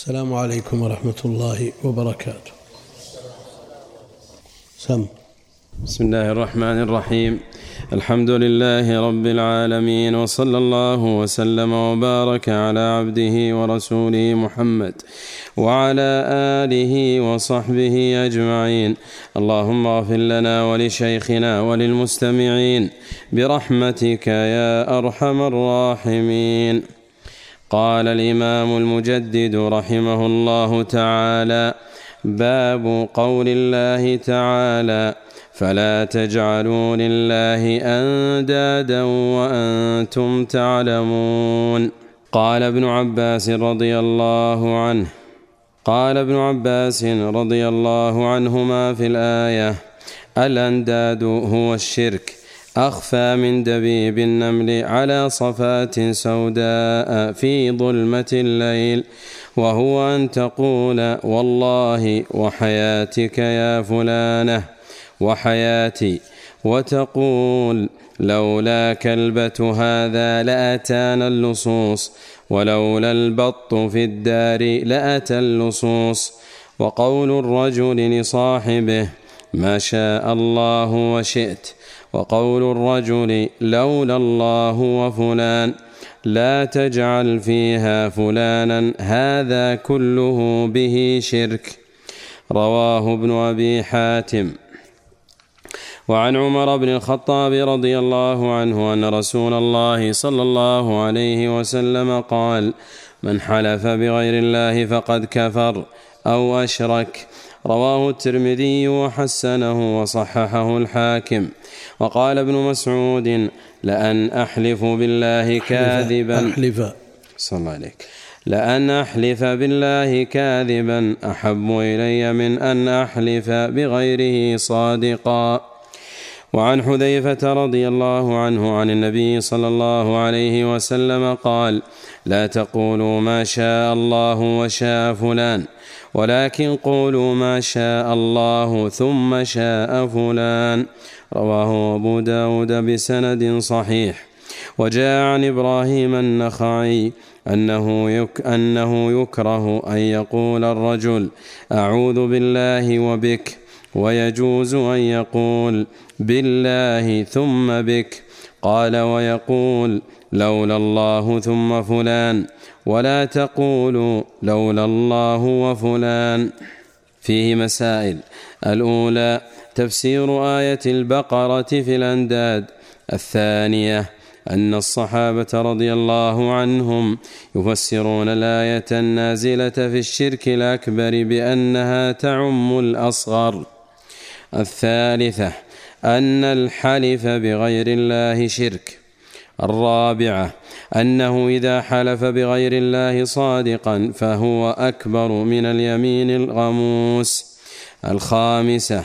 السلام عليكم ورحمة الله وبركاته. سم. بسم الله الرحمن الرحيم. الحمد لله رب العالمين وصلى الله وسلم وبارك على عبده ورسوله محمد وعلى آله وصحبه أجمعين. اللهم اغفر لنا ولشيخنا وللمستمعين برحمتك يا أرحم الراحمين. قال الإمام المجدد رحمه الله تعالى باب قول الله تعالى فلا تجعلوا لله أندادا وأنتم تعلمون. قال ابن عباس رضي الله عنه قال ابن عباس رضي الله عنهما في الآية الأنداد هو الشرك. أخفى من دبيب النمل على صفات سوداء في ظلمة الليل وهو أن تقول والله وحياتك يا فلانة وحياتي وتقول لولا كلبة هذا لأتانا اللصوص ولولا البط في الدار لأتى اللصوص. وقول الرجل لصاحبه ما شاء الله وشئت وقول الرجل لولا الله وفلان لا تجعل فيها فلانا هذا كله به شرك. رواه ابن أبي حاتم. وعن عمر بن الخطاب رضي الله عنه أن رسول الله صلى الله عليه وسلم قال من حلف بغير الله فقد كفر أو أشرك. رواه الترمذي وحسنه وصححه الحاكم. وقال ابن مسعود لأن أحلف بالله كاذبا. أحلف. صلى الله عليك. لأن أحلف بالله كاذبا أحب إلي من أن أحلف بغيره صادقا. وعن حذيفة رضي الله عنه عن النبي صلى الله عليه وسلم قال لا تقولوا ما شاء الله وشاء فلان ولكن قولوا ما شاء الله ثم شاء فلان رواه أبو داود بسند صحيح. وجاء عن إبراهيم النخعي أنه, يك أنه يكره أن يقول الرجل أعوذ بالله وبك ويجوز أن يقول بالله ثم بك. قال ويقول لولا الله ثم فلان. ولا تقولوا لولا الله وفلان. فيه مسائل. الأولى تفسير آية البقرة في الأنداد. الثانية أن الصحابة رضي الله عنهم يفسرون الآية النازلة في الشرك الأكبر بأنها تعم الأصغر. الثالثة أن الحلف بغير الله شرك. الرابعة أنه إذا حلف بغير الله صادقا فهو أكبر من اليمين الغموس. الخامسة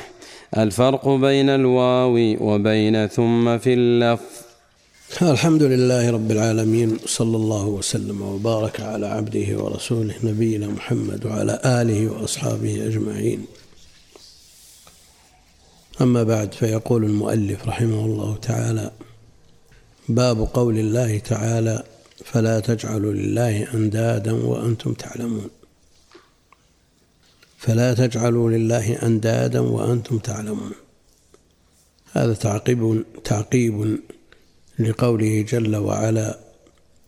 الفرق بين الواو وبين ثم في اللفظ الحمد لله رب العالمين صلى الله وسلم وبارك على عبده ورسوله نبينا محمد وعلى آله وأصحابه أجمعين. أما بعد فيقول المؤلف رحمه الله تعالى باب قول الله تعالى فلا تجعلوا لله أندادا وأنتم تعلمون. فلا تجعلوا لله أندادا وأنتم تعلمون. هذا تعقيب تعقيب لقوله جل وعلا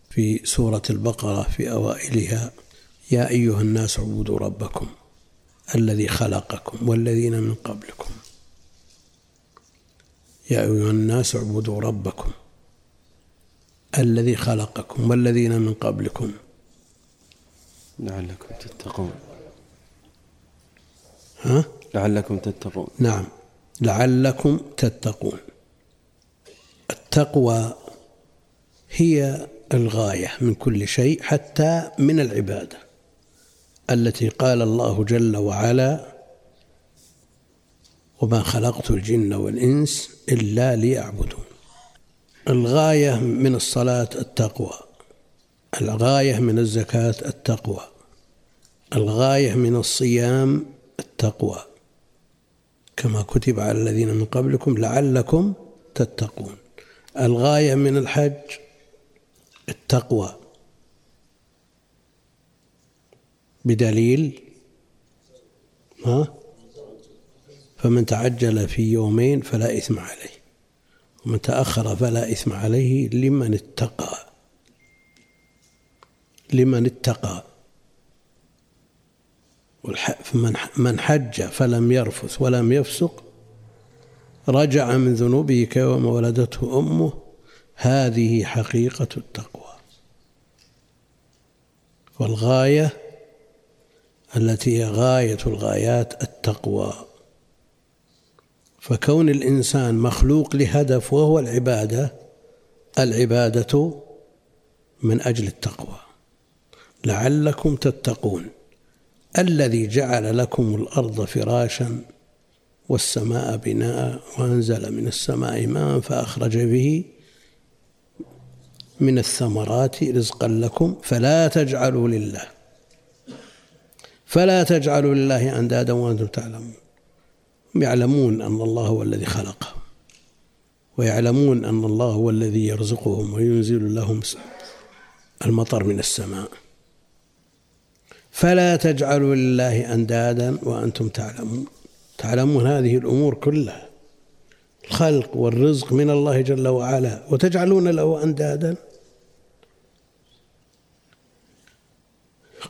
في سورة البقرة في أوائلها يا أيها الناس اعبدوا ربكم الذي خلقكم والذين من قبلكم يا أيها الناس اعبدوا ربكم الذي خلقكم والذين من قبلكم. لعلكم تتقون. ها؟ لعلكم تتقون. نعم. لعلكم تتقون. التقوى هي الغاية من كل شيء حتى من العبادة التي قال الله جل وعلا وما خلقت الجن والإنس إلا ليعبدون. الغاية من الصلاة التقوى. الغاية من الزكاة التقوى. الغاية من الصيام التقوى. كما كتب على الذين من قبلكم لعلكم تتقون. الغاية من الحج التقوى. بدليل؟ ها؟ فمن تعجل في يومين فلا إثم عليه ومن تأخر فلا إثم عليه لمن اتقى لمن اتقى. من حج فلم يرفث ولم يفسق رجع من ذنوبه كيوم ولدته أمه هذه حقيقة التقوى. والغاية التي هي غاية الغايات التقوى. فكون الإنسان مخلوق لهدف وهو العبادة العبادة من أجل التقوى. لعلكم تتقون. الذي جعل لكم الأرض فراشا والسماء بناء وأنزل من السماء ماء فأخرج به من الثمرات رزقا لكم. فلا تجعلوا لله فلا تجعلوا لله أندادا وأنتم تعلمون. هم يعلمون أن الله هو الذي خلقهم ويعلمون أن الله هو الذي يرزقهم وينزل لهم المطر من السماء. فلا تجعلوا لله أندادا وأنتم تعلمون. تعلمون هذه الأمور كلها الخلق والرزق من الله جل وعلا وتجعلون له أندادا.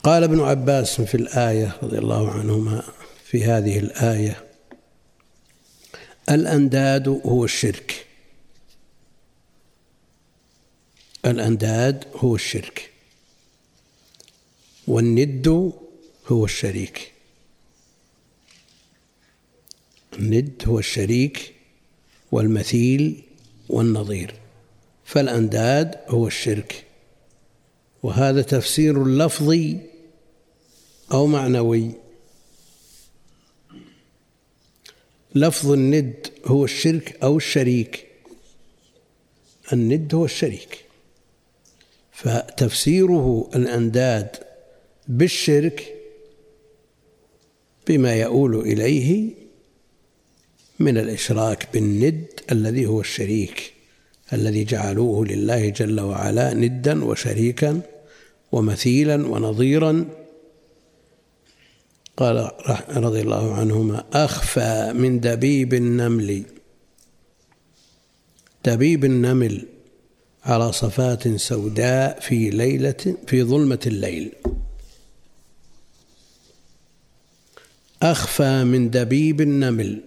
قال ابن عباس في الآية رضي الله عنهما في هذه الآية الأنداد هو الشرك. الأنداد هو الشرك. والند هو الشريك. الند هو الشريك والمثيل والنظير. فالأنداد هو الشرك. وهذا تفسير لفظي أو معنوي. لفظ الند هو الشرك أو الشريك. الند هو الشريك. فتفسيره الأنداد بالشرك بما يؤول إليه من الإشراك بالند الذي هو الشريك الذي جعلوه لله جل وعلا ندا وشريكا ومثيلا ونظيرا قال رضي الله عنهما أخفى من دبيب النمل. دبيب النمل على صفات سوداء في ليلة في ظلمة الليل. أخفى من دبيب النمل.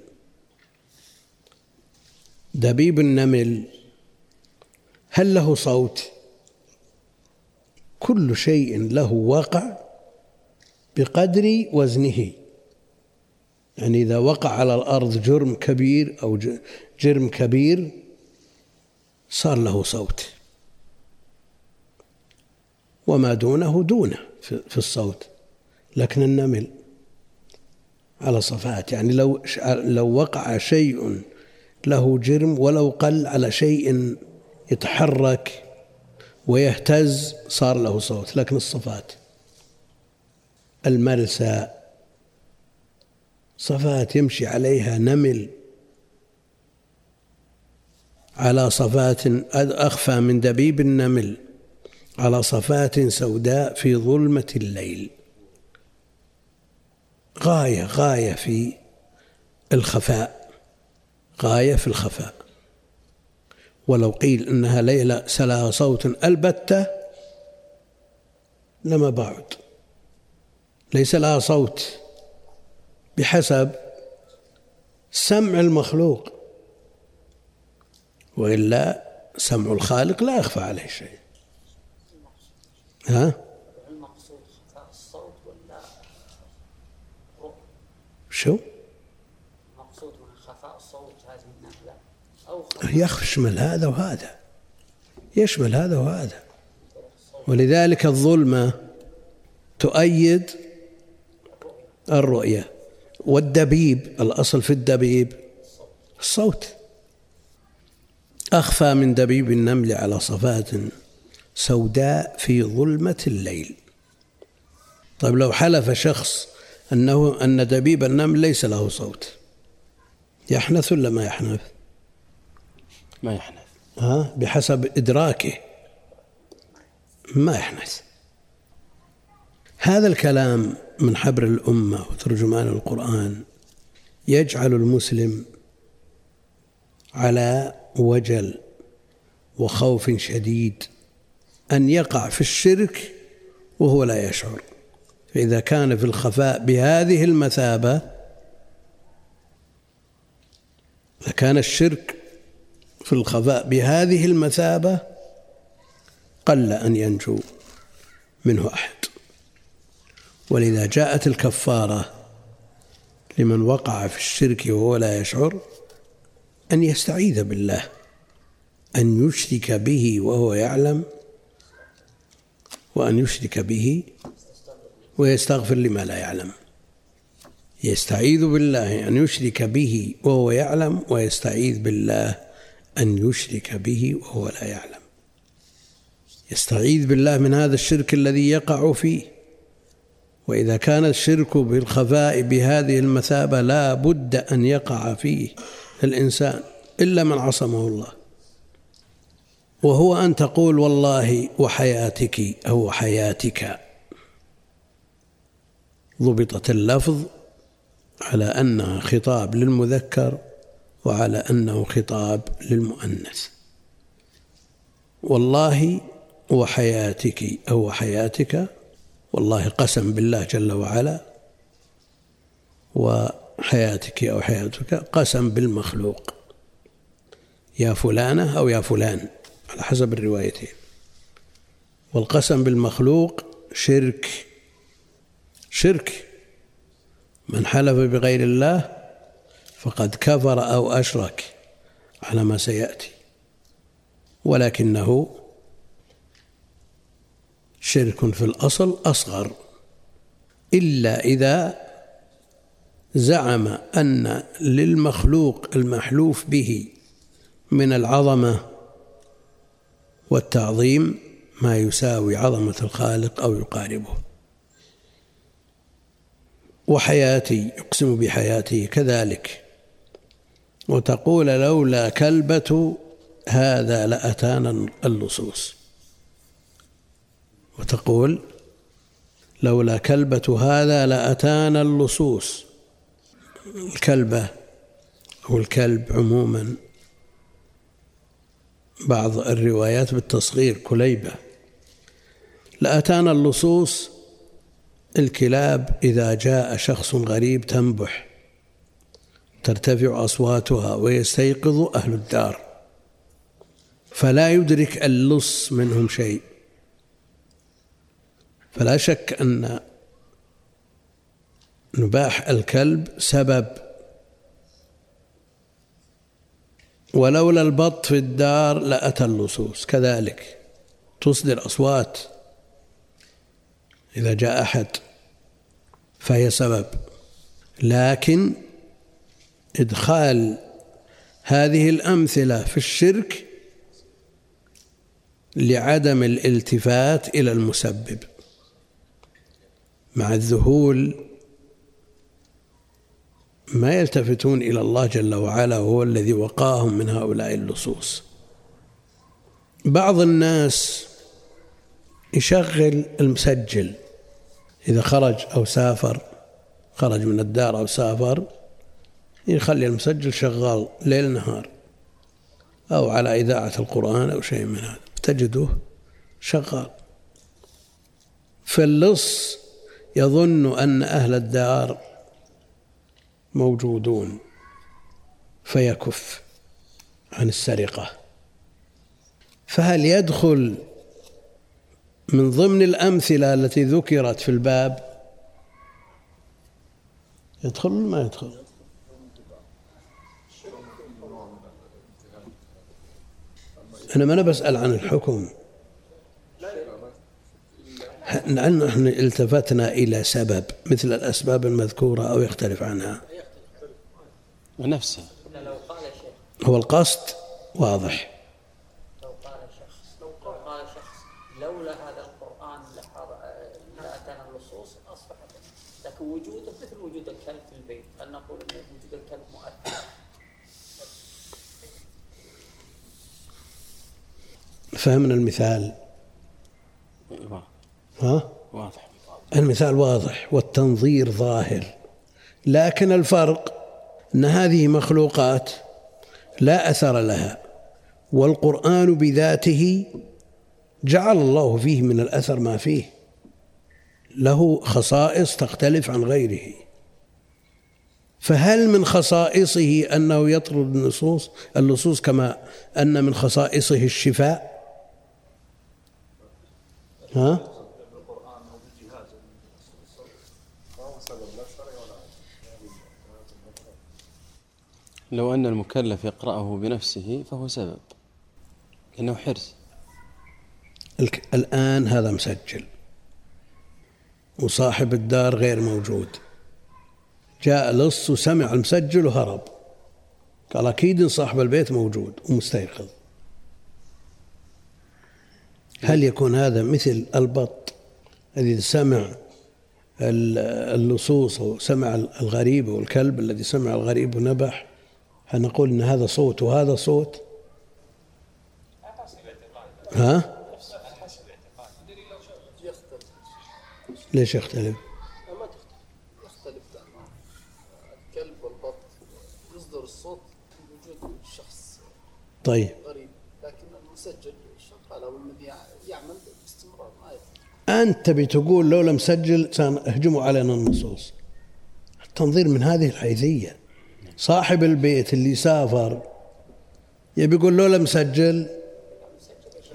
دبيب النمل هل له صوت؟ كل شيء له وقع بقدر وزنه. يعني إذا وقع على الأرض جرم كبير أو جرم كبير صار له صوت. وما دونه دونه في الصوت. لكن النمل على صفات. يعني لو لو وقع شيء له جرم ولو قل على شيء يتحرك ويهتز صار له صوت. لكن الصفات المرسى. صفات يمشي عليها نمل. على صفات أخفى من دبيب النمل. على صفات سوداء في ظلمة الليل. غاية غاية في الخفاء. غاية في الخفاء. ولو قيل إنها ليلة لها صوت ألبتة لما بعد. ليس لها صوت بحسب سمع المخلوق وإلا سمع الخالق لا يخفى عليه شيء ها؟ شو؟ المقصود من خفاء الصوت يشمل هذا وهذا يشمل هذا وهذا ولذلك الظلمة تؤيد الرؤية والدبيب الأصل في الدبيب الصوت. أخفى من دبيب النمل على صفات سوداء في ظلمة الليل. طيب لو حلف شخص أنه أن دبيب النمل ليس له صوت يحنث ولا ما يحنث؟ ما يحنث. ها؟ بحسب إدراكه. ما يحنث. هذا الكلام من حبر الأمة وترجمان القرآن يجعل المسلم على وجل وخوف شديد أن يقع في الشرك وهو لا يشعر. فإذا كان في الخفاء بهذه المثابة إذا كان الشرك في الخفاء بهذه المثابة قل أن ينجو منه أحد. ولذا جاءت الكفارة لمن وقع في الشرك وهو لا يشعر أن يستعيذ بالله أن يشرك به وهو يعلم وأن يشرك به ويستغفر لما لا يعلم. يستعيذ بالله أن يشرك به وهو يعلم ويستعيذ بالله أن يشرك به وهو لا يعلم. يستعيذ بالله من هذا الشرك الذي يقع فيه. وإذا كان الشرك بالخفاء بهذه المثابة لا بد أن يقع فيه الإنسان إلا من عصمه الله. وهو أن تقول والله وحياتك أو حياتك. ضبطت اللفظ على أنها خطاب للمذكر وعلى أنه خطاب للمؤنث. والله وحياتك أو حياتك والله قسم بالله جل وعلا وحياتك أو حياتك قسم بالمخلوق. يا فلانة أو يا فلان على حسب الروايتين. والقسم بالمخلوق شرك. شرك. من حلف بغير الله فقد كفر أو أشرك على ما سيأتي. ولكنه شرك في الأصل أصغر إلا إذا زعم أن للمخلوق المحلوف به من العظمة والتعظيم ما يساوي عظمة الخالق أو يقاربه. وحياتي يقسم بحياته كذلك. وتقول لولا كلبة هذا لأتانا اللصوص وتقول لولا كلبة هذا لأتانا اللصوص. الكلبة أو الكلب عموما بعض الروايات بالتصغير كليبة. لأتانا اللصوص الكلاب إذا جاء شخص غريب تنبح ترتفع أصواتها ويستيقظ أهل الدار فلا يدرك اللص منهم شيء. فلا شك أن نباح الكلب سبب ولولا البط في الدار لأتى اللصوص. كذلك تصدر أصوات إذا جاء أحد فهي سبب. لكن إدخال هذه الأمثلة في الشرك لعدم الالتفات إلى المسبب. مع الذهول ما يلتفتون إلى الله جل وعلا وهو الذي وقاهم من هؤلاء اللصوص. بعض الناس يشغل المسجل. إذا خرج أو سافر خرج من الدار أو سافر يخلي المسجل شغال ليل نهار أو على إذاعة القرآن أو شيء من هذا. تجده شغال. فاللص يظن أن أهل الدار موجودون فيكف عن السرقة. فهل يدخل من ضمن الأمثلة التي ذكرت في الباب؟ يدخل ما يدخل؟ أنا ما أنا بسأل عن الحكم. نحن التفتنا إلى سبب مثل الأسباب المذكورة أو يختلف عنها. ونفسه. هو القصد واضح. لو قال شخص لو قال شخص لولا هذا القرآن لأتانا اللصوص أصبح لكن وجوده مثل وجود الكلب في البيت هل نقول أن وجود الكلب مؤثر فهمنا المثال. ها؟ واضح. المثال واضح والتنظير ظاهر. لكن الفرق أن هذه مخلوقات لا أثر لها والقرآن بذاته جعل الله فيه من الأثر ما فيه. له خصائص تختلف عن غيره. فهل من خصائصه أنه يطرد النصوص اللصوص كما أن من خصائصه الشفاء؟ ها؟ لو أن المكلف يقرأه بنفسه فهو سبب لأنه حرص. الآن هذا مسجل. وصاحب الدار غير موجود. جاء لص وسمع المسجل وهرب. قال أكيد صاحب البيت موجود ومستيقظ. هل يكون هذا مثل البط الذي سمع اللصوص أو سمع الغريب أو الكلب الذي سمع الغريب ونبح هل نقول أن هذا صوت وهذا صوت؟ ها؟ ليش يختلف؟ طيب. غريب لكن المسجل شغال أو الذي يعمل باستمرار ما يفهم انت بتقول لو لم سجل سيهجموا علينا النصوص. التنظير من هذه الحيثية. صاحب البيت اللي سافر يبي يقول لو لم سجل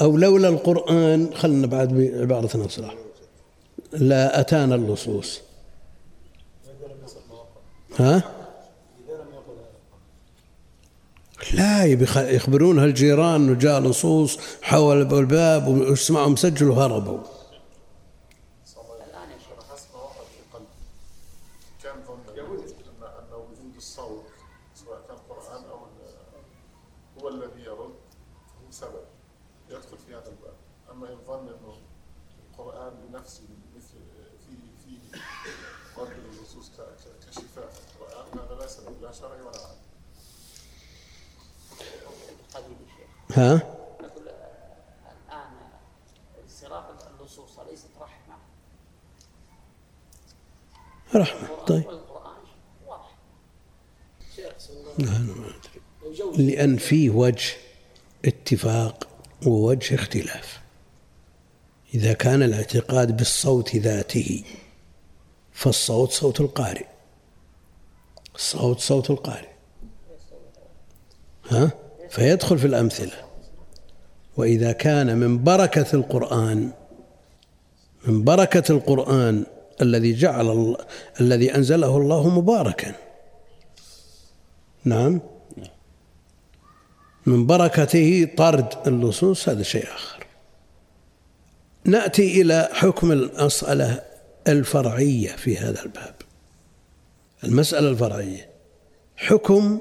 أو لولا القرآن خلنا بعد بعباره نفسها لا أتانا اللصوص. ها؟ لا يبي يخبرونها الجيران انه جاء لصوص حول الباب وسمعوا مسجل وهربوا. ها؟ الآن انصراف اللصوص أليست رحمة؟ رحمة طيب. لا أنا لأن فيه وجه اتفاق ووجه اختلاف. إذا كان الاعتقاد بالصوت ذاته فالصوت صوت القارئ. الصوت صوت القارئ. ها؟ فيدخل في الأمثلة. وإذا كان من بركة القرآن من بركة القرآن الذي جعل الله الذي أنزله الله مباركا. نعم؟ من بركته طرد اللصوص هذا شيء آخر. نأتي إلى حكم المسألة الفرعية في هذا الباب. المسألة الفرعية حكم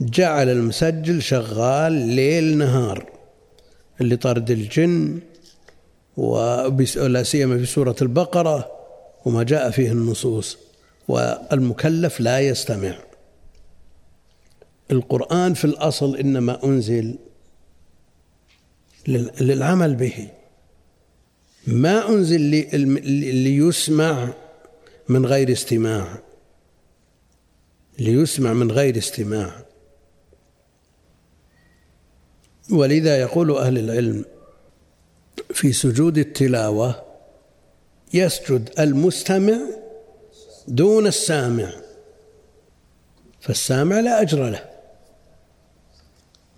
جعل المسجل شغال ليل نهار اللي طرد الجن ولا سيما في سورة البقرة وما جاء فيه النصوص والمكلف لا يستمع. القرآن في الأصل إنما أنزل للعمل به. ما أنزل ليسمع من غير استماع. ليسمع من غير استماع. ولذا يقول أهل العلم في سجود التلاوة يسجد المستمع دون السامع فالسامع لا أجر له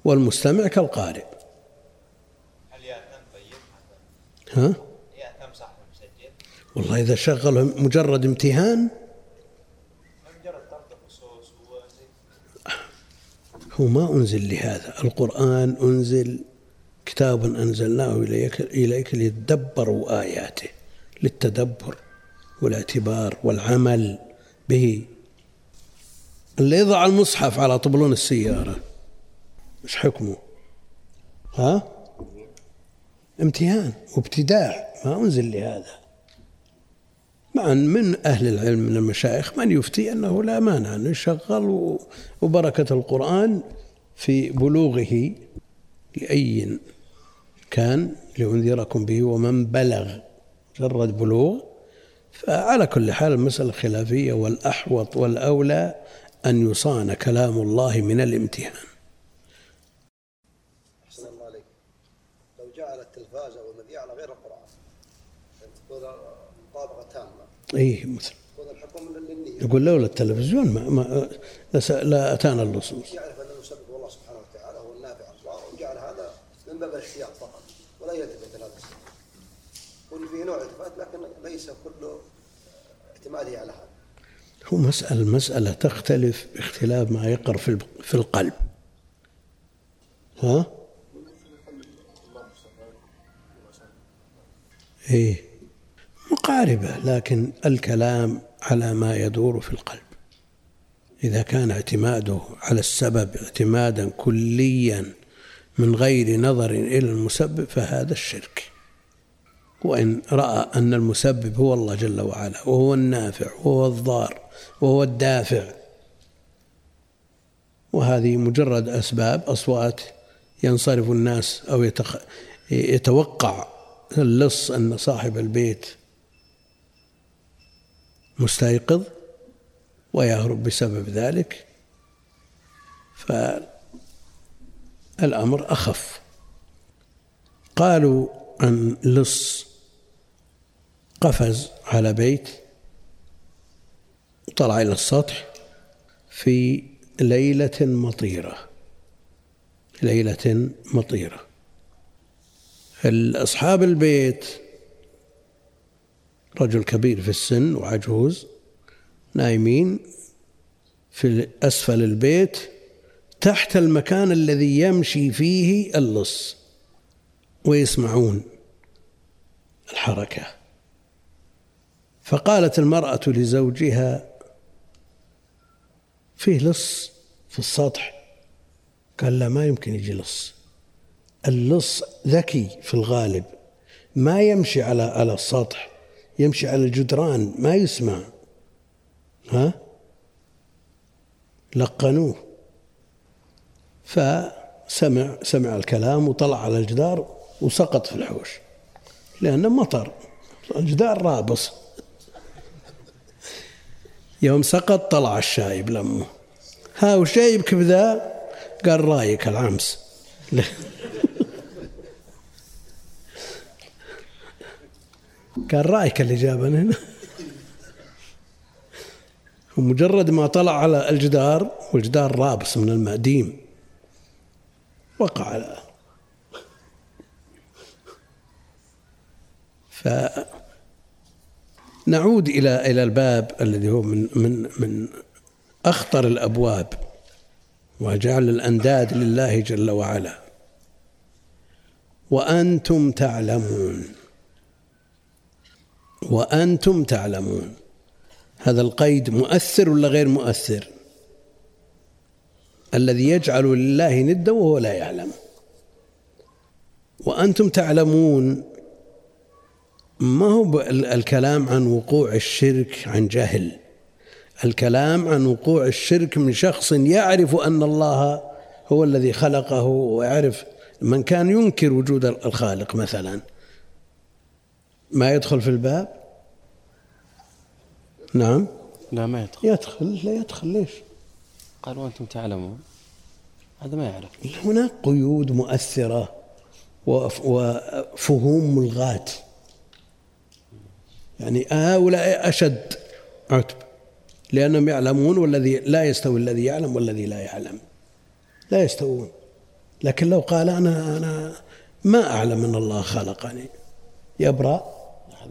والمستمع كالقارئ هل يأثم طيب ها؟ يأثم صاحب المسجل والله إذا شغل مجرد امتهان هو ما أنزل لهذا. القرآن أنزل كتاب أنزلناه إليك, إليك ليتدبروا آياته للتدبر والاعتبار والعمل به. اللي يضع المصحف على طبلون السيارة مش حكمه؟ ها؟ امتهان وابتداع. ما أنزل لهذا. مع من أهل العلم من المشايخ من يفتي أنه لا مانع أن يشغل وبركة القرآن في بلوغه لأي كان لأنذركم به ومن بلغ مجرد بلوغ فعلى كل حال المسألة خلافية والأحوط والأولى أن يصان كلام الله من الامتهان أحسن الله عليك لو جعل التلفاز أو المذياع على غير القرآن تكون مطابقة أي مثل. يقول لولا التلفزيون ما, ما لا أتانا اللصوص. يعرف أن المسبب الله سبحانه وتعالى هو النافع الله وجعل هذا من باب الإحتياط فقط ولا يلتفت إلى هذا يكون فيه نوع التفات لكن ليس كله اعتماده على هذا. هو مسألة المسألة تختلف باختلاف ما يقر في في القلب. ها؟ إيه. مقاربة لكن الكلام على ما يدور في القلب إذا كان اعتماده على السبب اعتمادا كليا من غير نظر إلى المسبب فهذا الشرك وإن رأى أن المسبب هو الله جل وعلا وهو النافع وهو الضار وهو الدافع وهذه مجرد أسباب أصوات ينصرف الناس أو. يتوقع اللص أن صاحب البيت مستيقظ ويهرب بسبب ذلك فالأمر أخف. قالوا عن لص قفز على بيت طلع إلى السطح في ليلة مطيرة ليلة مطيرة. أصحاب البيت رجل كبير في السن وعجوز نايمين في أسفل البيت تحت المكان الذي يمشي فيه اللص ويسمعون الحركة. فقالت المرأة لزوجها فيه لص في السطح؟ قال لا ما يمكن يجي لص. اللص ذكي في الغالب ما يمشي على على السطح. يمشي على الجدران ما يسمع. ها؟ لقنوه. فسمع سمع الكلام وطلع على الجدار وسقط في الحوش لأنه مطر. الجدار رابص. يوم سقط طلع الشايب لمه ها وشايبك بذا؟ قال رايك العمس. قال رأيك اللي جابنا هنا. ومجرد ما طلع على الجدار والجدار رابص من الماء ديم وقع. على فنعود إلى إلى الباب الذي هو من من من أخطر الأبواب وجعل الأنداد لله جل وعلا. وأنتم تعلمون. وأنتم تعلمون. هذا القيد مؤثر ولا غير مؤثر؟ الذي يجعل لله ندا وهو لا يعلم. وأنتم تعلمون ما هو الكلام عن وقوع الشرك عن جهل. الكلام عن وقوع الشرك من شخص يعرف أن الله هو الذي خلقه ويعرف من كان ينكر وجود الخالق مثلا. ما يدخل في الباب؟ نعم. لا ما يدخل. يدخل؟ لا يدخل ليش؟ قال وأنتم تعلمون. هذا ما يعرف. هناك قيود مؤثرة وف- وفهوم ملغاة. يعني هؤلاء أشد عتب لأنهم يعلمون والذي لا يستوي الذي يعلم والذي لا يعلم. لا يستوون. لكن لو قال أنا أنا ما أعلم أن الله خلقني. يبرأ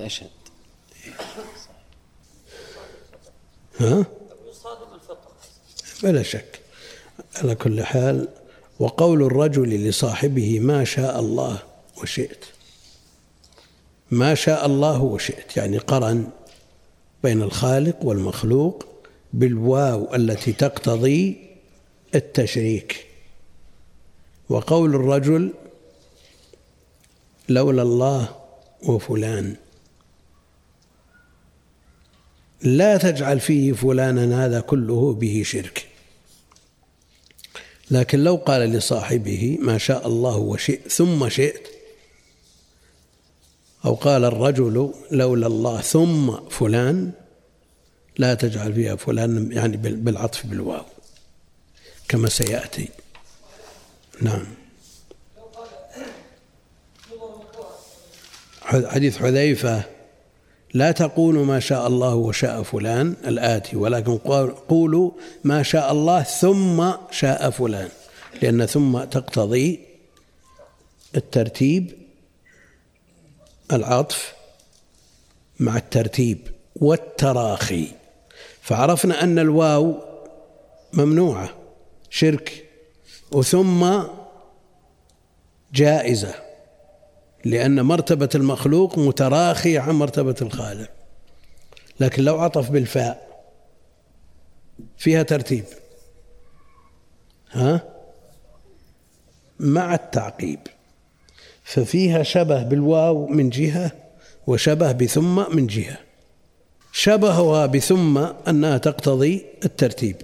هذا أشد. ها؟ يصادم الفطرة بلا شك. على كل حال وقول الرجل لصاحبه ما شاء الله وشئت. ما شاء الله وشئت يعني قرن بين الخالق والمخلوق بالواو التي تقتضي التشريك. وقول الرجل لولا الله وفلان. لا تجعل فيه فلانا هذا كله به شرك. لكن لو قال لصاحبه ما شاء الله وشئت ثم شئت أو قال الرجل لولا الله ثم فلان لا تجعل فيها فلان يعني بالعطف بالواو كما سيأتي. نعم. حديث حذيفة لا تقولوا ما شاء الله وشاء فلان الآتي ولكن قولوا ما شاء الله ثم شاء فلان لأن ثم تقتضي الترتيب العطف مع الترتيب والتراخي. فعرفنا أن الواو ممنوعة شرك وثم جائزة. لأن مرتبة المخلوق متراخية عن مرتبة الخالق. لكن لو عطف بالفاء فيها ترتيب. ها؟ مع التعقيب. ففيها شبه بالواو من جهة وشبه بثم من جهة. شبهها بثم أنها تقتضي الترتيب.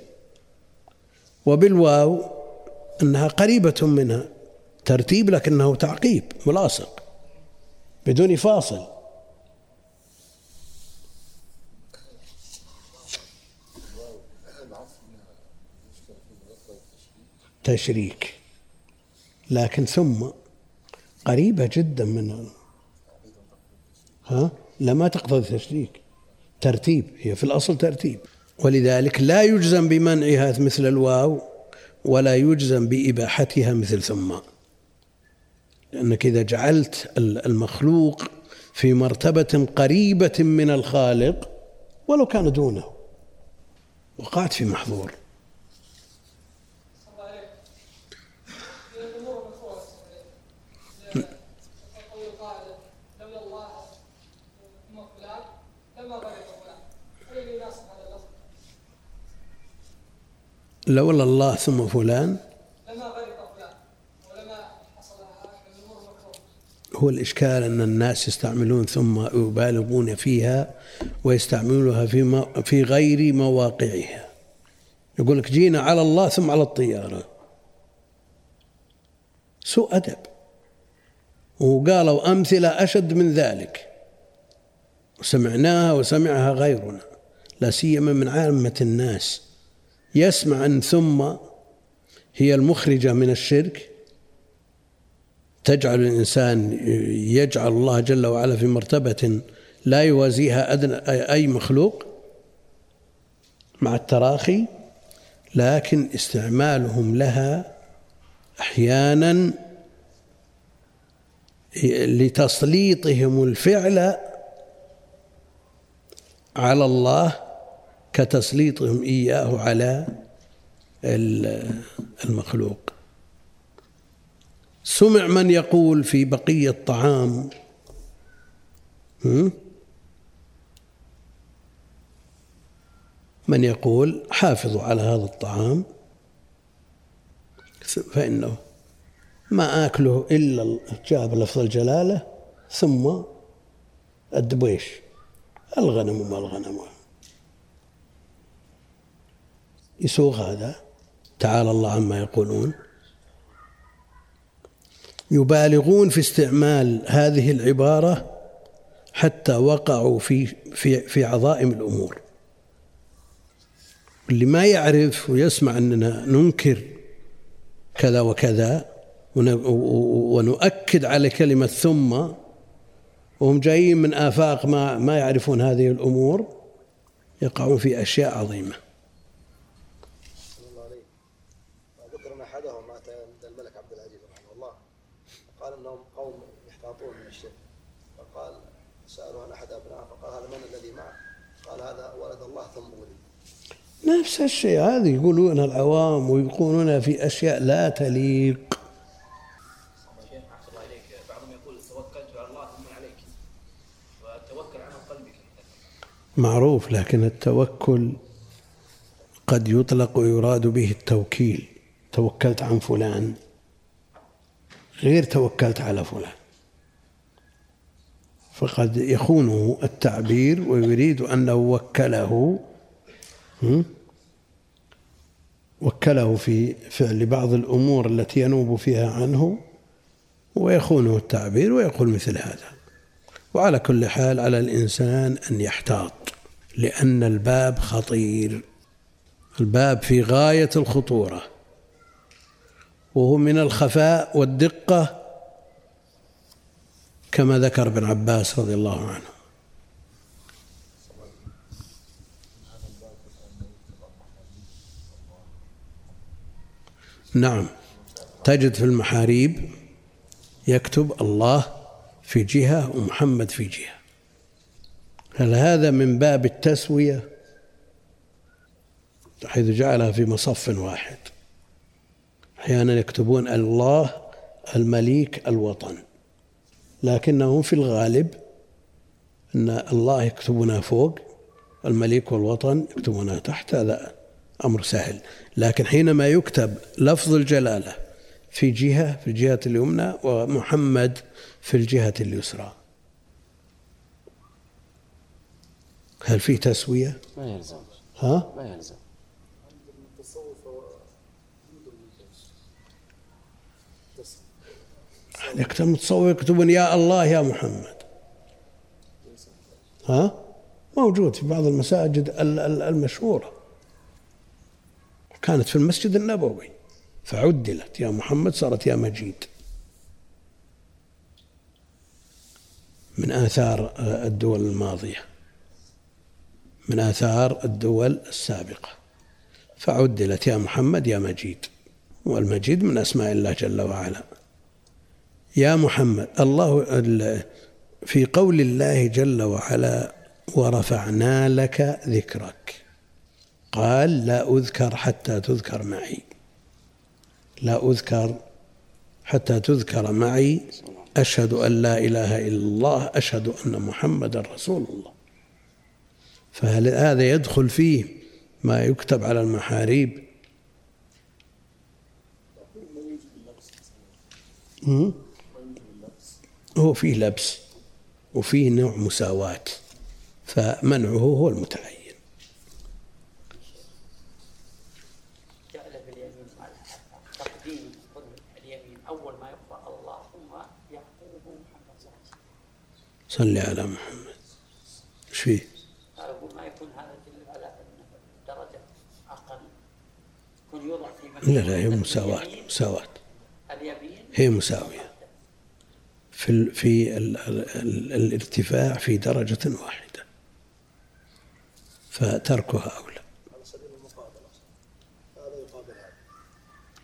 وبالواو أنها قريبة منها. ترتيب لكنه تعقيب ملاصق. بدون فاصل. تشريك. لكن ثم قريبة جدا من ها؟ لا ما تقتضي تشريك. ترتيب. هي في الأصل ترتيب. ولذلك لا يجزم بمنعها مثل الواو ولا يجزم بإباحتها مثل ثم. لأنك إذا جعلت المخلوق في مرتبة قريبة من الخالق ولو كان دونه وقعت في محظور. لولا الله ثم فلان هو الإشكال أن الناس يستعملون ثم يبالغون فيها ويستعملونها في في غير مواقعها. يقول لك جينا على الله ثم على الطيارة. سوء أدب. وقالوا أمثلة أشد من ذلك. وسمعناها وسمعها غيرنا. لا سيما من عامة الناس. يسمع أن ثم هي المخرجة من الشرك. تجعل الإنسان يجعل الله جل وعلا في مرتبة لا يوازيها أدنى أي مخلوق مع التراخي لكن استعمالهم لها أحيانا لتسليطهم الفعل على الله كتسليطهم إياه على المخلوق. سمع من يقول في بقية طعام من يقول حافظوا على هذا الطعام. فإنه ما آكله إلا جاب لفظ الجلالة ثم الدبيش. الغنم وما الغنم. يسوق هذا. تعالى الله عما يقولون. يبالغون في استعمال هذه العبارة حتى وقعوا في في في عظائم الأمور. اللي ما يعرف ويسمع أننا ننكر كذا وكذا ونؤكد على كلمة ثم وهم جايين من آفاق ما ما يعرفون هذه الأمور يقعون في أشياء عظيمة. نفس الشيء. هذه يقولون العوام ويقولون في أشياء لا تليق. معروف لكن التوكل قد يطلق ويراد به التوكيل. توكلت عن فلان غير توكلت على فلان. فقد يخونه التعبير ويريد أنه وكله وكله في فعل بعض الأمور التي ينوب فيها عنه ويخونه التعبير ويقول مثل هذا. وعلى كل حال على الإنسان أن يحتاط لأن الباب خطير. الباب في غاية الخطورة. وهو من الخفاء والدقة كما ذكر ابن عباس رضي الله عنه. نعم. تجد في المحاريب يكتب الله في جهة ومحمد في جهة. هل هذا من باب التسوية؟ حيث جعلها في مصف واحد. أحيانا يكتبون الله المليك الوطن. لكنهم في الغالب أن الله يكتبونها فوق المليك والوطن يكتبونها تحت. هذا أمر سهل لكن حينما يكتب لفظ الجلالة في جهة في الجهة اليمنى ومحمد في الجهة اليسرى هل في تسوية؟ ما يلزم ها؟ ما يلزم يكتب متصور يكتبون يا الله يا محمد ها؟ موجود في بعض المساجد المشهورة كانت في المسجد النبوي. فعدلت. يا محمد صارت يا مجيد. من آثار الدول الماضية. من آثار الدول السابقة. فعدلت يا محمد يا مجيد. والمجيد من أسماء الله جل وعلا. يا محمد الله في قول الله جل وعلا ورفعنا لك ذكرك. قال لا أذكر حتى تذكر معي. لا أذكر حتى تذكر معي. أشهد أن لا إله إلا الله. أشهد أن محمدا رسول الله. فهل هذا يدخل فيه ما يكتب على المحاريب؟ هو فيه لبس وفيه نوع مساواة فمنعه هو المتعين جعل في اليمين تقديم اليمين اول ما يقرا الله ثم يعقوبه محمد صلى الله عليه وسلم صل على محمد. إيش فيه؟ ما يكون هذا يدل على أقل يكون يوضع في لا لا هي مساواة مساواة. اليمين هي مساوية في في ال ال ال الارتفاع في درجة واحدة. فتركها أولى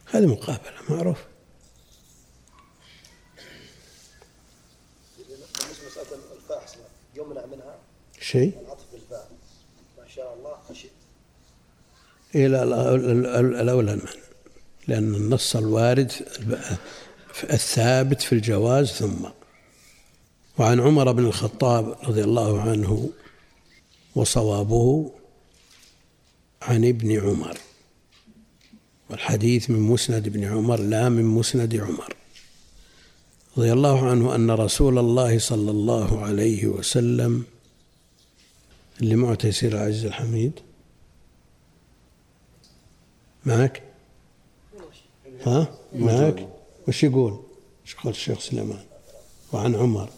هذه مقابلة معروف. شيء؟ العطف بالفاء ما شاء الله خشيت إلى الأولى المنع لأن النص الوارد الثابت في الجواز ثم. وعن عمر بن الخطاب رضي الله عنه وصوابه عن ابن عمر. والحديث من مسند ابن عمر لا من مسند عمر. رضي الله عنه أن رسول الله صلى الله عليه وسلم اللي معه تيسير العزيز الحميد. معك ها؟ معك وش يقول؟ وش قال الشيخ سليمان؟ وعن عمر.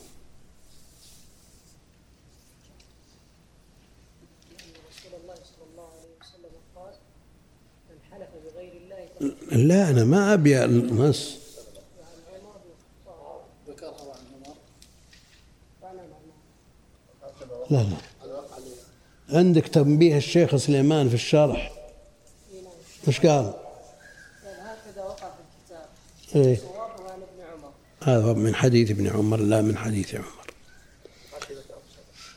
لا أنا ما أبي النص. عن عمر عندك تنبيه الشيخ سليمان في الشرح؟ وش قال؟ هكذا وقع في الكتاب إيه. هذا من حديث ابن عمر لا من حديث عمر.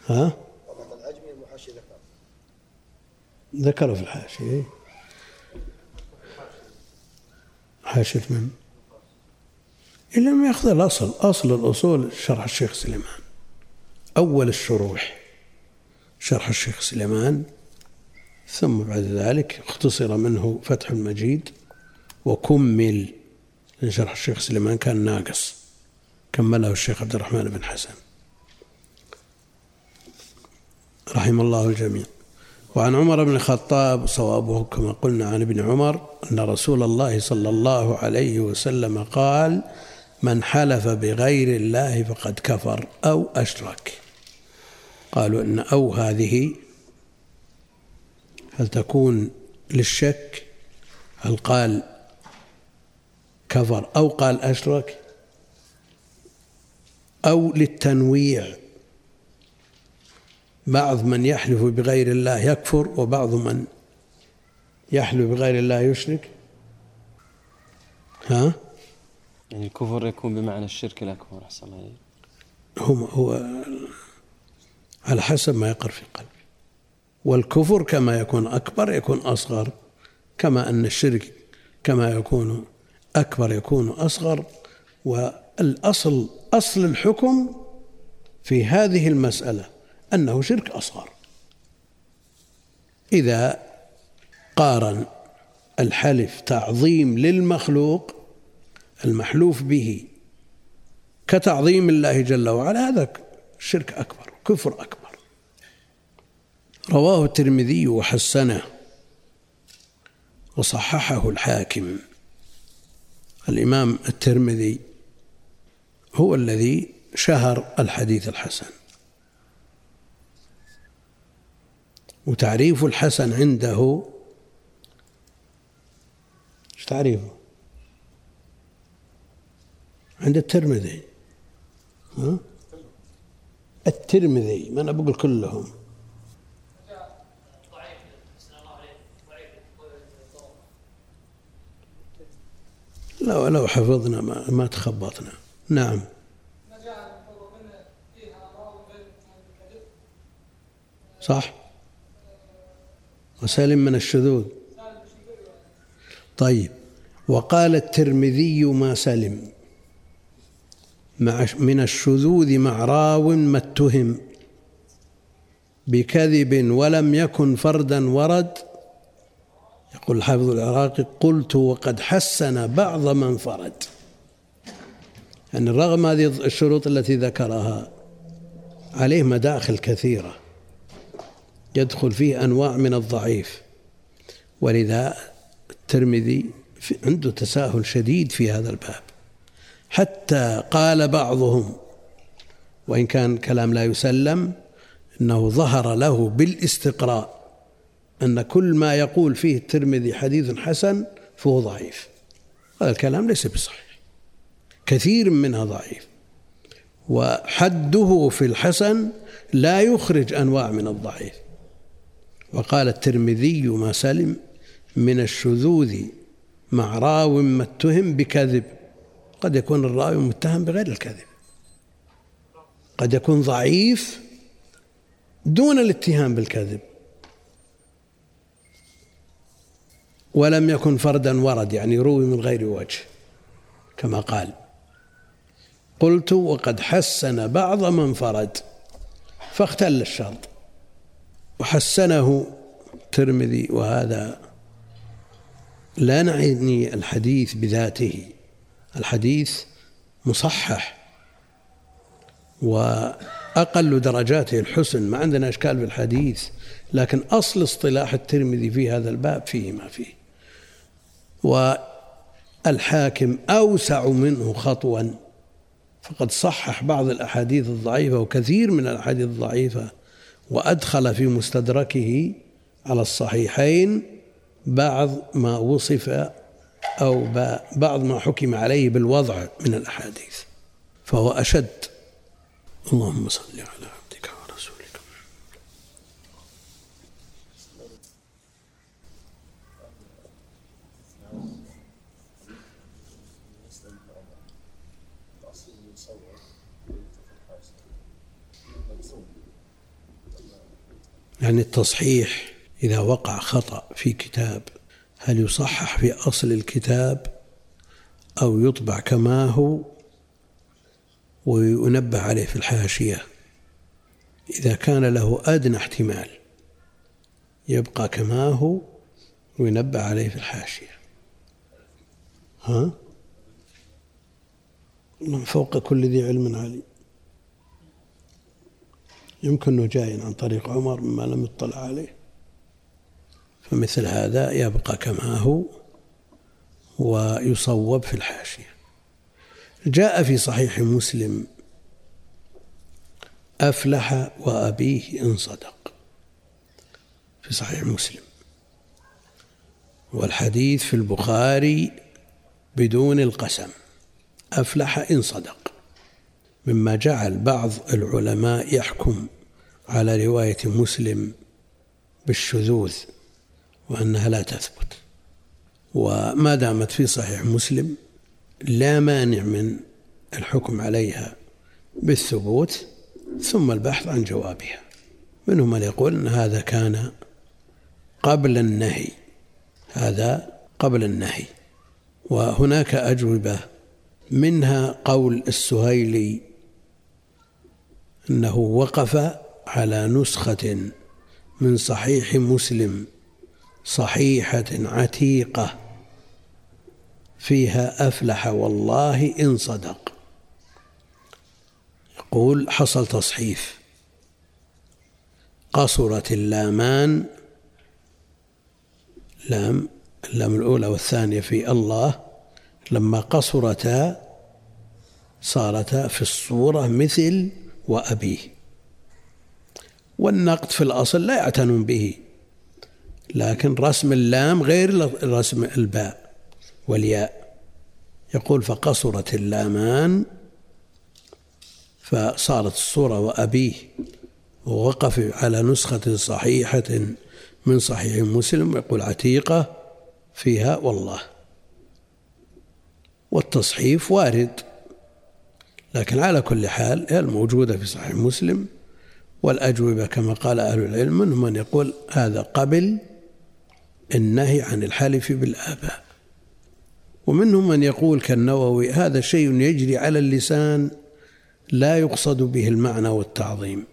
ها؟ ذكره في الحاشية. حاشية من؟ إلا لم يأخذ الأصل أصل الأصول شرح الشيخ سليمان. أول الشروح. شرح الشيخ سليمان ثم بعد ذلك اختصر منه فتح المجيد وكمل. لأن شرح الشيخ سليمان كان ناقص. كمله الشيخ عبد الرحمن بن حسن. رحم الله الجميع. وعن عمر بن الخطاب صوابه كما قلنا عن ابن عمر أن رسول الله صلى الله عليه وسلم قال من حلف بغير الله فقد كفر أو أشرك. قالوا إن أو هذه هل تكون للشك؟ هل قال كفر أو قال أشرك؟ أو للتنويع. بعض من يحلف بغير الله يكفر وبعض من يحلف بغير الله يشرك. ها؟ يعني الكفر يكون بمعنى الشرك الأكبر أحسن الله هو هو على حسب ما يقر في قلبه والكفر كما يكون أكبر يكون أصغر كما أن الشرك كما يكون أكبر يكون أصغر والأصل أصل الحكم في هذه المسألة أنه شرك أصغر. إذا قارن الحلف تعظيم للمخلوق المحلوف به كتعظيم الله جل وعلا هذا شرك أكبر كفر أكبر. رواه الترمذي وحسنه وصححه الحاكم الإمام الترمذي هو الذي شهر الحديث الحسن وتعريف الحسن عنده إيش تعريفه؟ عند الترمذي ها؟ الترمذي ما أنا بقول كلهم لو لو حفظنا ما, ما تخبطنا. نعم. صح؟ وسلم من الشذوذ. طيب. وقال الترمذي ما سلم مع من الشذوذ مع راو ما اتهم. بكذب ولم يكن فردا ورد. يقول الحافظ العراقي قلت وقد حسن بعض من فرد يعني رغم هذه الشروط التي ذكرها عليه مداخل كثيرة. يدخل فيه أنواع من الضعيف. ولذا الترمذي عنده تساهل شديد في هذا الباب. حتى قال بعضهم وإن كان كلام لا يسلم أنه ظهر له بالاستقراء. أن كل ما يقول فيه الترمذي حديث حسن فهو ضعيف. هذا الكلام ليس بصحيح. كثير منها ضعيف. وحده في الحسن لا يخرج أنواع من الضعيف. وقال الترمذي ما سلم من الشذوذ مع راو ما اتهم بكذب. قد يكون الراوي متهم بغير الكذب. قد يكون ضعيف دون الاتهام بالكذب. ولم يكن فردا ورد يعني روي من غير وجه كما قال. قلت وقد حسن بعض من فرد فاختل الشرط. وحسنه الترمذي وهذا لا نعني الحديث بذاته. الحديث مصحح وأقل درجاته الحسن ما عندنا إشكال بالحديث لكن أصل اصطلاح الترمذي في هذا الباب فيه ما فيه. والحاكم أوسع منه خطوا. فقد صحح بعض الأحاديث الضعيفة وكثير من الأحاديث الضعيفة وأدخل في مستدركه على الصحيحين بعض ما وصف أو بعض ما حكم عليه بالوضع من الأحاديث فهو أشد. اللهم صل على يعني التصحيح إذا وقع خطأ في كتاب هل يصحح في أصل الكتاب أو يطبع كما هو وينبه عليه في الحاشية؟ إذا كان له أدنى احتمال يبقى كما هو وينبه عليه في الحاشية. ها؟ من فوق كل ذي علم عليم. يمكن أنه جاي عن طريق عمر مما لم يطلع عليه. فمثل هذا يبقى كما هو ويصوب في الحاشية. جاء في صحيح مسلم أفلح وأبيه إن صدق. في صحيح مسلم. والحديث في البخاري بدون القسم أفلح إن صدق. مما جعل بعض العلماء يحكم على رواية مسلم بالشذوذ وأنها لا تثبت. وما دامت في صحيح مسلم لا مانع من الحكم عليها بالثبوت ثم البحث عن جوابها. منهم من يقول أن هذا كان قبل النهي هذا قبل النهي. وهناك أجوبة منها قول السهيلي أنه وقف على نسخة من صحيح مسلم صحيحة عتيقة فيها أفلح والله إن صدق. يقول حصل تصحيف. قصرت اللامان لام اللام الأولى والثانية في الله. لما قصرتا صارتا في الصورة مثل وأبيه. والنقد في الأصل لا يعتنون به لكن رسم اللام غير رسم الباء والياء. يقول فقصرت اللامان فصارت الصورة وأبيه ووقف على نسخة صحيحة من صحيح مسلم يقول عتيقة فيها والله. والتصحيف وارد. لكن على كل حال هي الموجودة في صحيح مسلم والأجوبة كما قال أهل العلم منهم من يقول هذا قبل النهي عن الحلف بالآباء. ومنهم من يقول كالنووي هذا شيء يجري على اللسان لا يقصد به المعنى والتعظيم.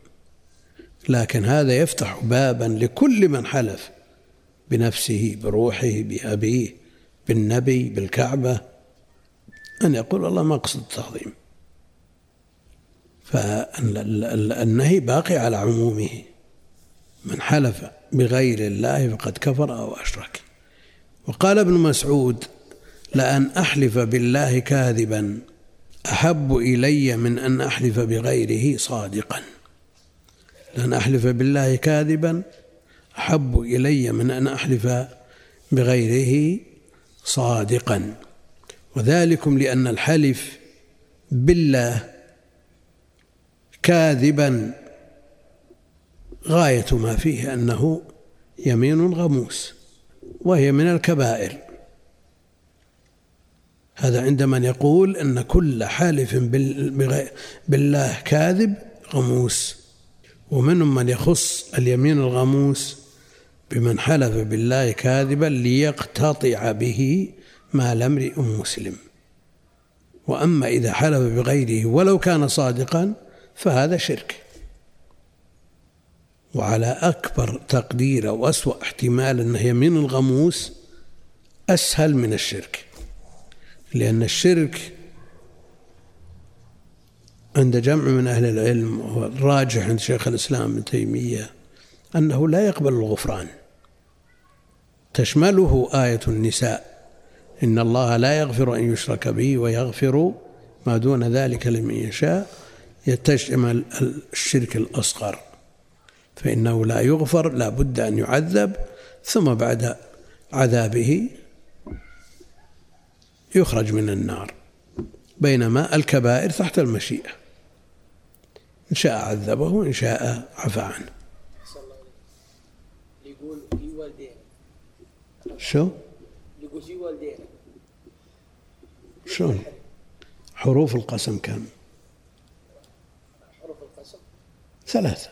لكن هذا يفتح بابا لكل من حلف بنفسه بروحه بأبيه بالنبي بالكعبة أن يقول الله ما أقصد التعظيم. فالنهي باقي على عمومه. من حلف بغير الله فقد كفر أو أشرك. وقال ابن مسعود لأن أحلف بالله كاذبا أحب إلي من أن أحلف بغيره صادقا. لأن أحلف بالله كاذبا أحب إلي من أن أحلف بغيره صادقا. وذلكم لأن الحلف بالله كاذبا. غاية ما فيه أنه يمين غموس وهي من الكبائر. هذا عند من يقول أن كل حالف بالله كاذب غموس. ومنهم من يخص اليمين الغموس؟ بمن حلف بالله كاذبا ليقتطع به مال امرئ مسلم. وأما إذا حلف بغيره ولو كان صادقا فهذا شرك. وعلى أكبر تقدير أو أسوأ احتمال انه يمين الغموس أسهل من الشرك. لأن الشرك عند جمع من أهل العلم والراجح عند شيخ الإسلام ابن تيمية أنه لا يقبل الغفران. تشمله آية النساء إن الله لا يغفر أن يشرك به ويغفر ما دون ذلك لمن يشاء يتشمل الشرك الأصغر فإنه لا يغفر لا بد أن يعذب ثم بعد عذابه يخرج من النار بينما الكبائر تحت المشيئة إن شاء عذبه وإن شاء عفى عنه يقول والدين شو؟ يقول في والدين شلون؟ حروف القسم كم؟ حروف القسم ثلاثة.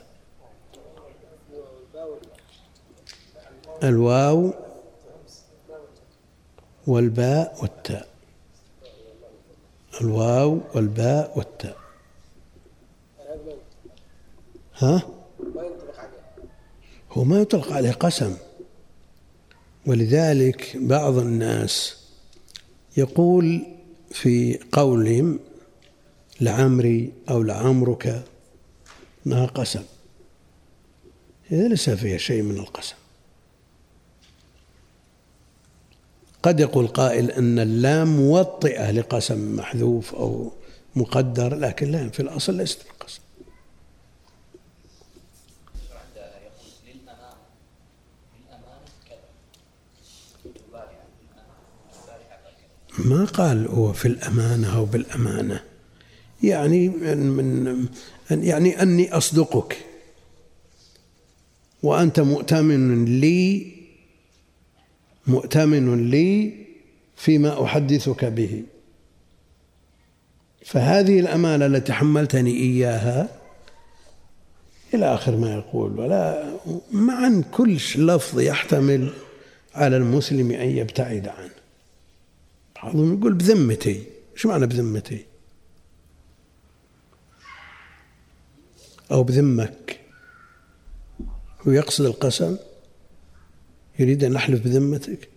الواو والباء والتاء. الواو والباء والتاء. ها؟ هو ما يطلق عليه قسم. ولذلك بعض الناس يقول في قولهم لعمري أو لعمرك انها قسم. إذا ليس فيها شيء من القسم. قد يقول قائل أن اللام موطئة لقسم محذوف أو مقدر لكن لا في الأصل ليست القسم ما قال هو في الأمانة أو بالأمانة؟ يعني من يعني أني أصدقك. وأنت مؤتمن لي مؤتمن لي فيما أحدثك به. فهذه الأمانة التي حملتني إياها إلى آخر ما يقول. ولا معا كل لفظ يحتمل على المسلم أن يبتعد عنه. بعضهم يقول بذمتي. إيش معنى بذمتي؟ أو بذمك. هو يقصد القسم؟ يريد أن نحلف بذمتك؟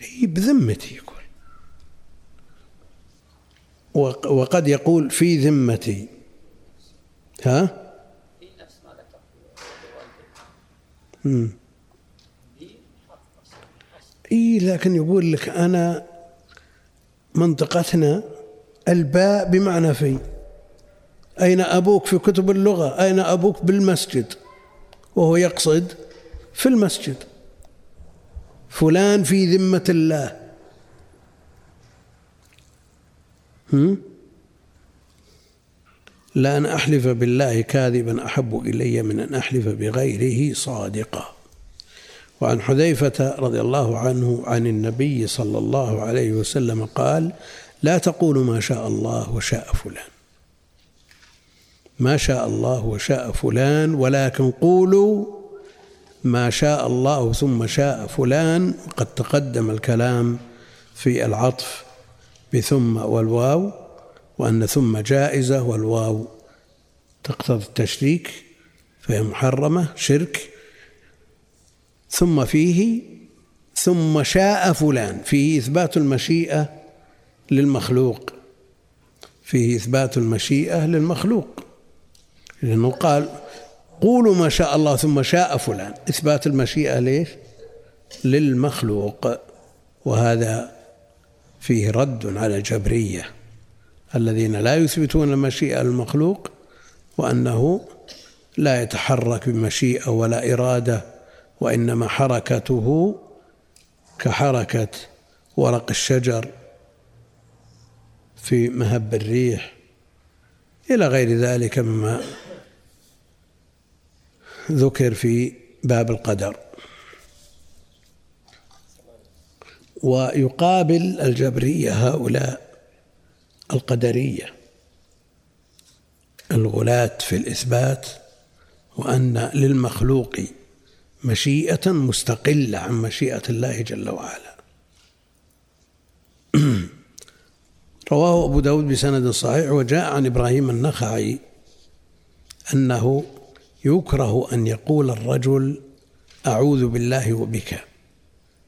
هي بذمتي يقول. وقد يقول في ذمتي. ها؟ في نفس ما ذكر مم. اي لكن يقول لك أنا منطقتنا الباء بمعنى في أين أبوك في كتب اللغة؟ أين أبوك بالمسجد؟ وهو يقصد في المسجد. فلان في ذمة الله. هم؟ لأن أحلف بالله كاذبا أحب إلي من أن أحلف بغيره صادقا. وعن حذيفة رضي الله عنه عن النبي صلى الله عليه وسلم قال لا تقولوا ما شاء الله وشاء فلان. ما شاء الله وشاء فلان ولكن قولوا ما شاء الله ثم شاء فلان. قد تقدم الكلام في العطف بثم والواو وأن ثم جائزة والواو تقتضي التشريك فهي محرمة شرك. ثم فيه ثم شاء فلان فيه إثبات المشيئة للمخلوق. فيه إثبات المشيئة للمخلوق لأنه قال قولوا ما شاء الله ثم شاء فلان. إثبات المشيئة ليش؟ للمخلوق وهذا فيه رد على الجبرية. الذين لا يثبتون المشيئة للمخلوق وأنه لا يتحرك بمشيئة ولا إرادة وإنما حركته كحركة ورق الشجر. في مهب الريح إلى غير ذلك مما ذكر في باب القدر. ويقابل الجبرية هؤلاء القدرية الغلاة في الإثبات وأن للمخلوق مشيئة مستقلة عن مشيئة الله جل وعلا. رواه أبو داود بسند صحيح وجاء عن إبراهيم النخعي أنه يكره أن يقول الرجل أعوذ بالله وبك.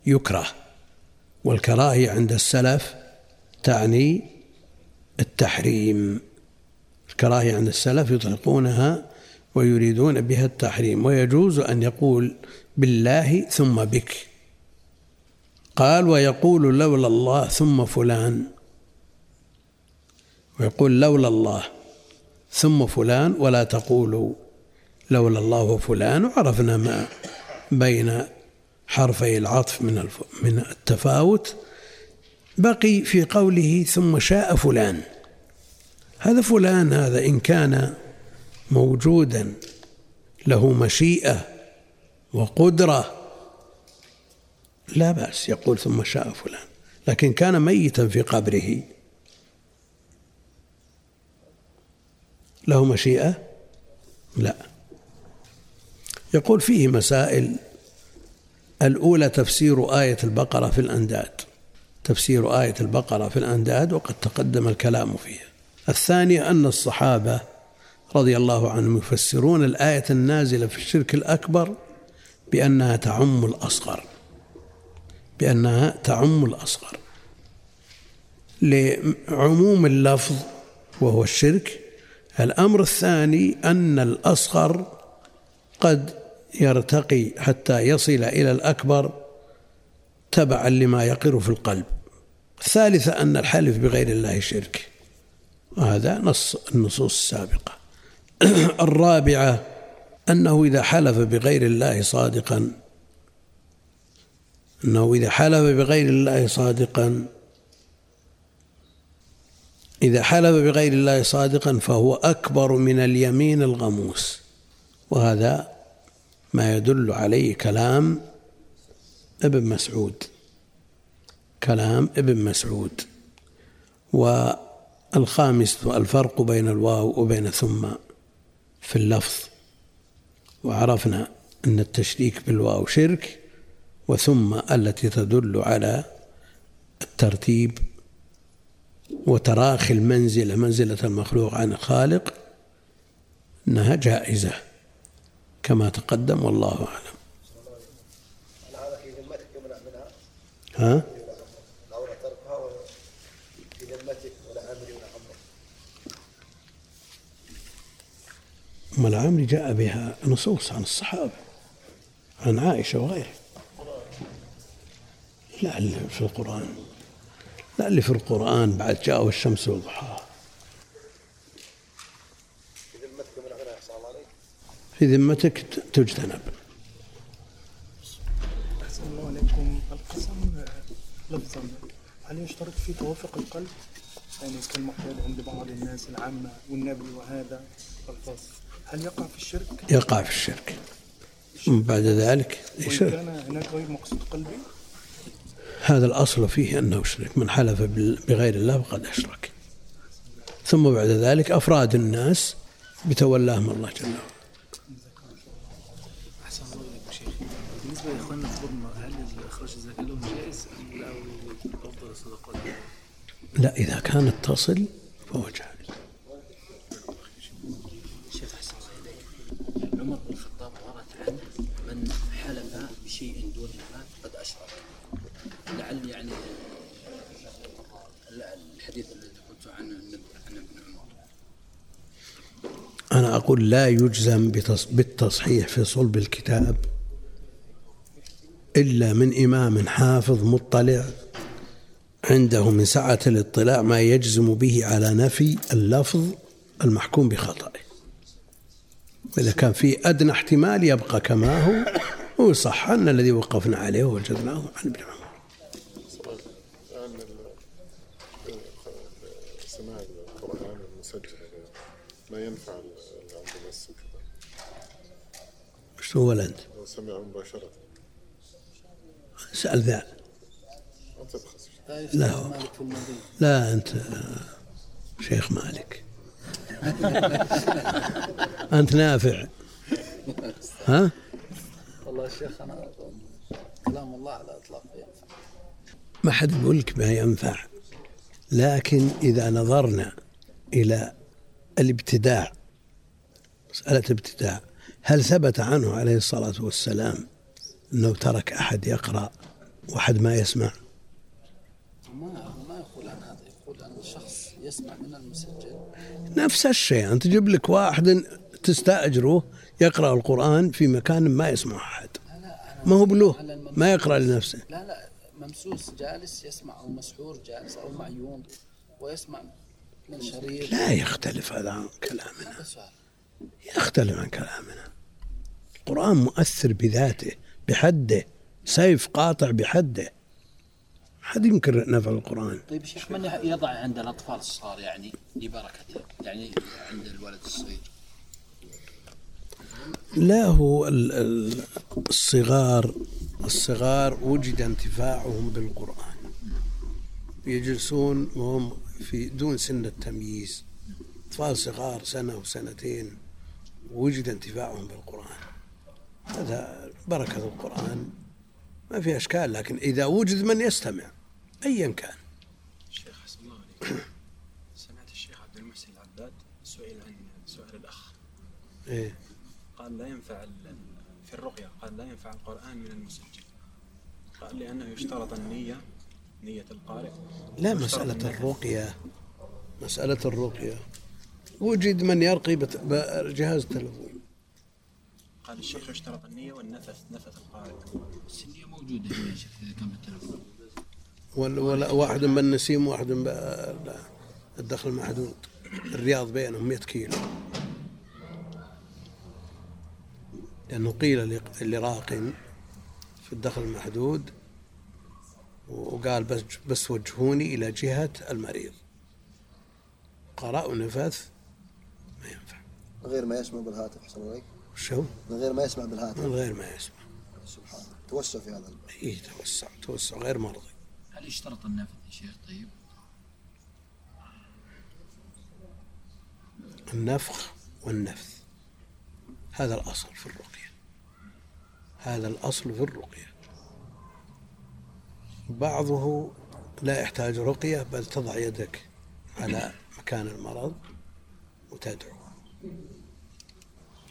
يكره. والكراهية عند السلف تعني التحريم. الكراهية عند السلف يطلقونها ويريدون بها التحريم ويجوز أن يقول بالله ثم بك. قال ويقول لولا الله ثم فلان. ويقول لولا الله ثم فلان ولا تقولوا لولا الله وفلان وعرفنا ما بين حرفي العطف من من التفاوت. بقي في قوله ثم شاء فلان. هذا فلان هذا إن كان موجودا له مشيئة وقدرة لا بأس يقول ثم شاء فلان. لكن كان ميتا في قبره. له مشيئة لا. يقول فيه مسائل. الأولى تفسير آية البقرة في الأنداد. تفسير آية البقرة في الأنداد وقد تقدم الكلام فيها. الثانية أن الصحابة رضي الله عنهم يفسرون الآية النازلة في الشرك الأكبر بأنها تعم الأصغر. بأنها تعم الأصغر. لعموم اللفظ وهو الشرك الأمر الثاني أن الأصغر قد يرتقي حتى يصل إلى الأكبر تبعا لما يقر في القلب. الثالثة أن الحلف بغير الله شرك. وهذا نص النصوص السابقة. الرابعة أنه إذا حلف بغير الله صادقا أنه إذا حلف بغير الله صادقا إذا حلف بغير الله صادقا فهو أكبر من اليمين الغموس. وهذا ما يدل عليه كلام ابن مسعود. كلام ابن مسعود. والخامس الفرق بين الواو وبين ثم في اللفظ. وعرفنا أن التشريك بالواو شرك وثم التي تدل على الترتيب وتراخي المنزلة منزلة المخلوق عن الخالق أنها جائزة كما تقدم والله أعلم. ها؟ أم العامري جاء بها نصوص عن الصحابة عن عائشة وغيرها. لا في القرآن. لا اللي في القرآن بعد جاءه الشمس وضحاها في ذمتك في تجتنب. أحسن الله عليكم. القسم لفظا. هل يشترط فيه توافق القلب؟ يعني كالمعتاد عند بعض الناس العامة والنبي وهذا الفاظ هل يقع في الشرك؟ يقع في الشرك. ثم بعد ذلك وإن يشرك. كان هناك غير مقصود قلبي؟ هذا الأصل فيه أنه شرك. من حلف بغير الله فقد أشرك. ثم بعد ذلك أفراد الناس بتولاهم الله جل وعلا. بالنسبة لإخواننا هل إخراج الزكاة لهم جائز أم لا؟ أفضل الصدقات؟ لا إذا كانت تصل فهو جائز شيخ أحسن الله إليك عمر بن الخطاب ورد عنه من حلف بشيء دون المال قد أشرك لعل يعني لا، الحديث الذي قلت عنه عن ابن عمر أنا أقول لا يجزم بالتصحيح في صلب الكتاب إلا من إمام حافظ مطلع عنده من سعة الاطلاع ما يجزم به على نفي اللفظ المحكوم بخطأه. إذا كان في أدنى احتمال يبقى كما هو وصح أن الذي وقفنا عليه ووجدناه عن ابن عمر. ما ينفع اللي عنده مس وكذا وش هو أنت سمع مباشرة. اسأل ذا. لا. هو. لا أنت شيخ مالك. أنت نافع. ها؟ والله الشيخ أنا كلام الله على إطلاقه ينفع. ما حد يقول لك ما ينفع. لكن إذا نظرنا إلى الابتداع مسألة ابتداع هل ثبت عنه عليه الصلاة والسلام أنه ترك أحد يقرأ وأحد ما يسمع؟ ما ما يقول عن هذا يقول عن الشخص يسمع من المسجل نفس الشيء أنت تجيب لك واحد تستأجره يقرأ القرآن في مكان ما يسمع أحد. ما هو الممسوس. ما يقرأ لنفسه. لا لا ممسوس جالس يسمع أو مسحور جالس أو معيون ويسمع من شريط. لا يختلف هذا عن كلامنا. يختلف عن كلامنا. القرآن مؤثر بذاته بحده سيف قاطع بحده. حد ينكر نفع القرآن. طيب شيخ من يضع عند الأطفال الصغار يعني لبركته؟ يعني عند الولد الصغير. لا هو ال- ال- الصغار الصغار وجد انتفاعهم بالقرآن. يجلسون وهم في دون سن التمييز. أطفال صغار سنة وسنتين وجد انتفاعهم بالقرآن. هذا بركة القرآن. ما في أشكال لكن إذا وجد من يستمع أيا كان. الشيخ حسن الله عليك. سمعت الشيخ عبد المحسن العباد سئل عن سؤال الأخ. إيه. قال لا ينفع في الرقية قال لا ينفع القرآن من المسجل قال لأنه يشترط النية نية القارئ. لا مسألة. الرقية. مسألة الرقية. وجد من يرقي بجهاز التلفون قال الشيخ يشترط النية والنفث نفث القارئ بس النية موجودة هنا يا شيخ إذا كان بالتلفون ولا ولا واحد بالنسيم وواحد بالدخل المحدود الرياض بينهم 100 كيلو. لأنه قيل لراق في الدخل المحدود وقال بس بس وجهوني إلى جهة المريض. قرأ ونفث ما ينفع. غير ما يسمع بالهاتف أحسن عليك شو؟ من غير ما يسمع بالهاتف. من غير ما يسمع. سبحان الله. توسع في هذا. الباب إي توسع توسع غير مرضي. هل يشترط النفذ يا شيخ؟ طيب؟ النفخ والنفث. هذا الأصل في الرقية. هذا الأصل في الرقية. بعضه لا يحتاج رقية بل تضع يدك على مكان المرض وتدعو.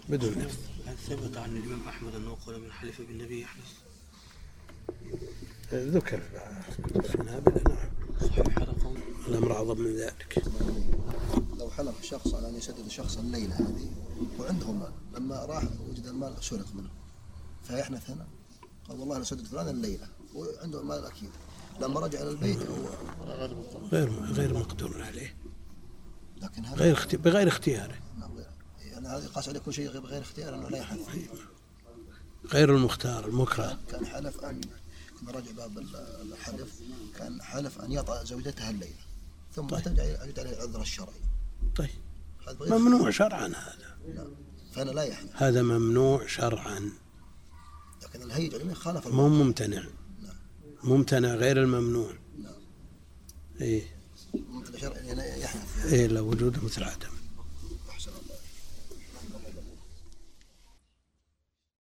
بدون نفث هل ثبت عن الإمام أحمد أنه قال من حلف بالنبي يحدث؟ ذكر في نابلة نعم. صحيح هذا قول. الأمر أعظم من ذلك. لو حلف شخص على أن يسدد شخص الليلة هذه وعنده مال لما راح وجد المال سرق منه فيحنث هنا. قال والله أنا سدد فلان الليلة وعنده مال أكيد لما رجع إلى البيت هو غير غير مقدور عليه. لكن هذا غير أختي... بغير اختياره. نعم، غير- يعني هذا يقاس عليه كل شيء بغير اختيار أنه لا يحنث غير المختار المكره. كان حلف ان كنا راجع باب ال- الحلف كان حلف أن يطأ زوجته الليلة ثم ترجع يعود عليه العذر الشرعي. طيب. ممنوع شرعا هذا. نعم فأنا لا يحنث هذا ممنوع شرعا. لكن الهيج العلمي خالف مو. ممتنع. ممتنع غير الممنوع. نعم إيه. ممكن شرعي يعني يحنث إيه لو وجوده مثل عدم